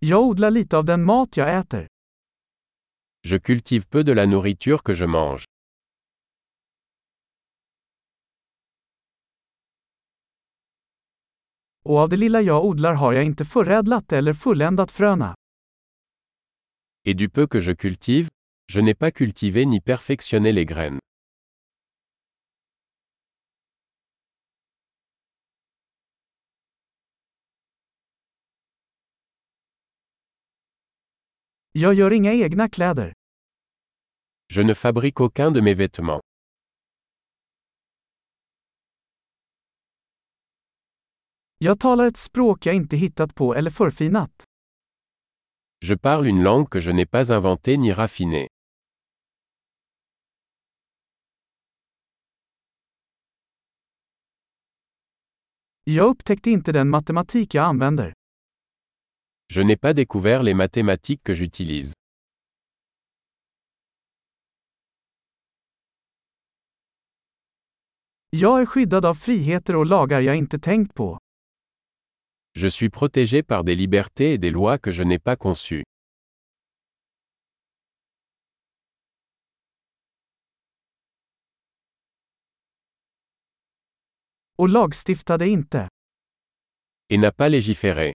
Jag odlar lite av den mat jag äter. Je cultive peu de la nourriture que je mange. Och av det lilla jag odlar har jag inte förädlat eller fulländat fröna. Et du peu que je cultive, je n'ai pas cultivé ni perfectionné les graines. Jag gör inga egna kläder. Je ne fabrique aucun de mes vêtements. Jag talar ett språk jag inte hittat på eller förfinat. Je parle une langue que je n'ai pas inventée ni raffinée. Jag upptäckte inte den matematik jag använder. Je n'ai pas découvert les mathématiques que j'utilise. Jag är skyddad av friheter och lagar jag inte tänkt på. Je suis protégé par des libertés et des lois que je n'ai pas conçues. Och lagstiftade inte. Et n'a pas légiféré.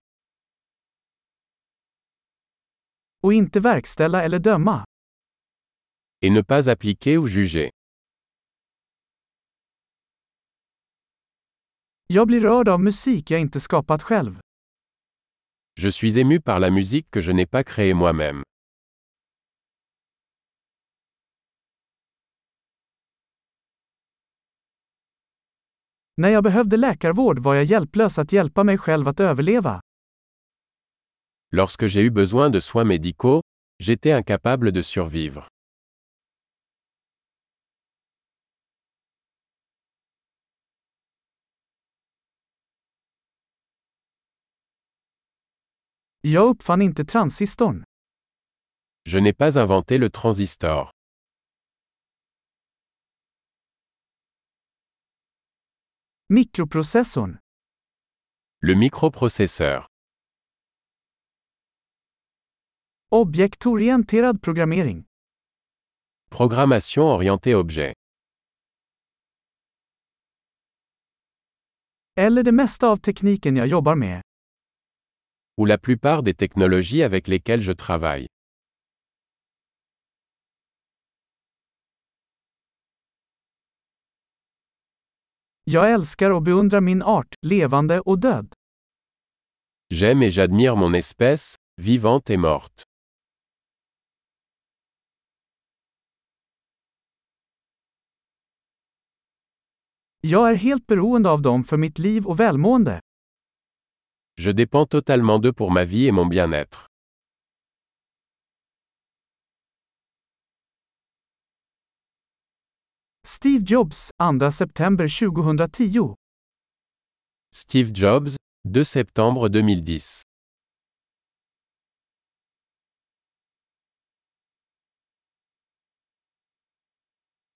Och inte verkställa eller döma. Et ne pas appliquer ou juger. Jag blir rörd av musik jag inte skapat själv. Je suis ému par la musique que je n'ai pas créée moi-même. När jag behövde läkarvård var jag hjälplös att hjälpa mig själv att överleva. Lorsque j'ai eu besoin de soins médicaux, j'étais incapable de survivre. Jag uppfann inte transistorn. Je n'ai pas inventé le transistor. Mikroprocessorn. Le microprocesseur. Objektorienterad programmering. Programmation orientée objet. Eller det mesta av tekniken jag jobbar med. Ou la plupart des technologies avec lesquelles je travaille. Jag älskar och beundrar min art, levande och död. J'aime et j'admire mon espèce, vivante et morte. Jag är helt beroende av dem för mitt liv och välmående. Je dépends totalement d'eux pour ma vie et mon bien-être. Steve Jobs, 2 september 2010. Steve Jobs, 2 septembre 2010.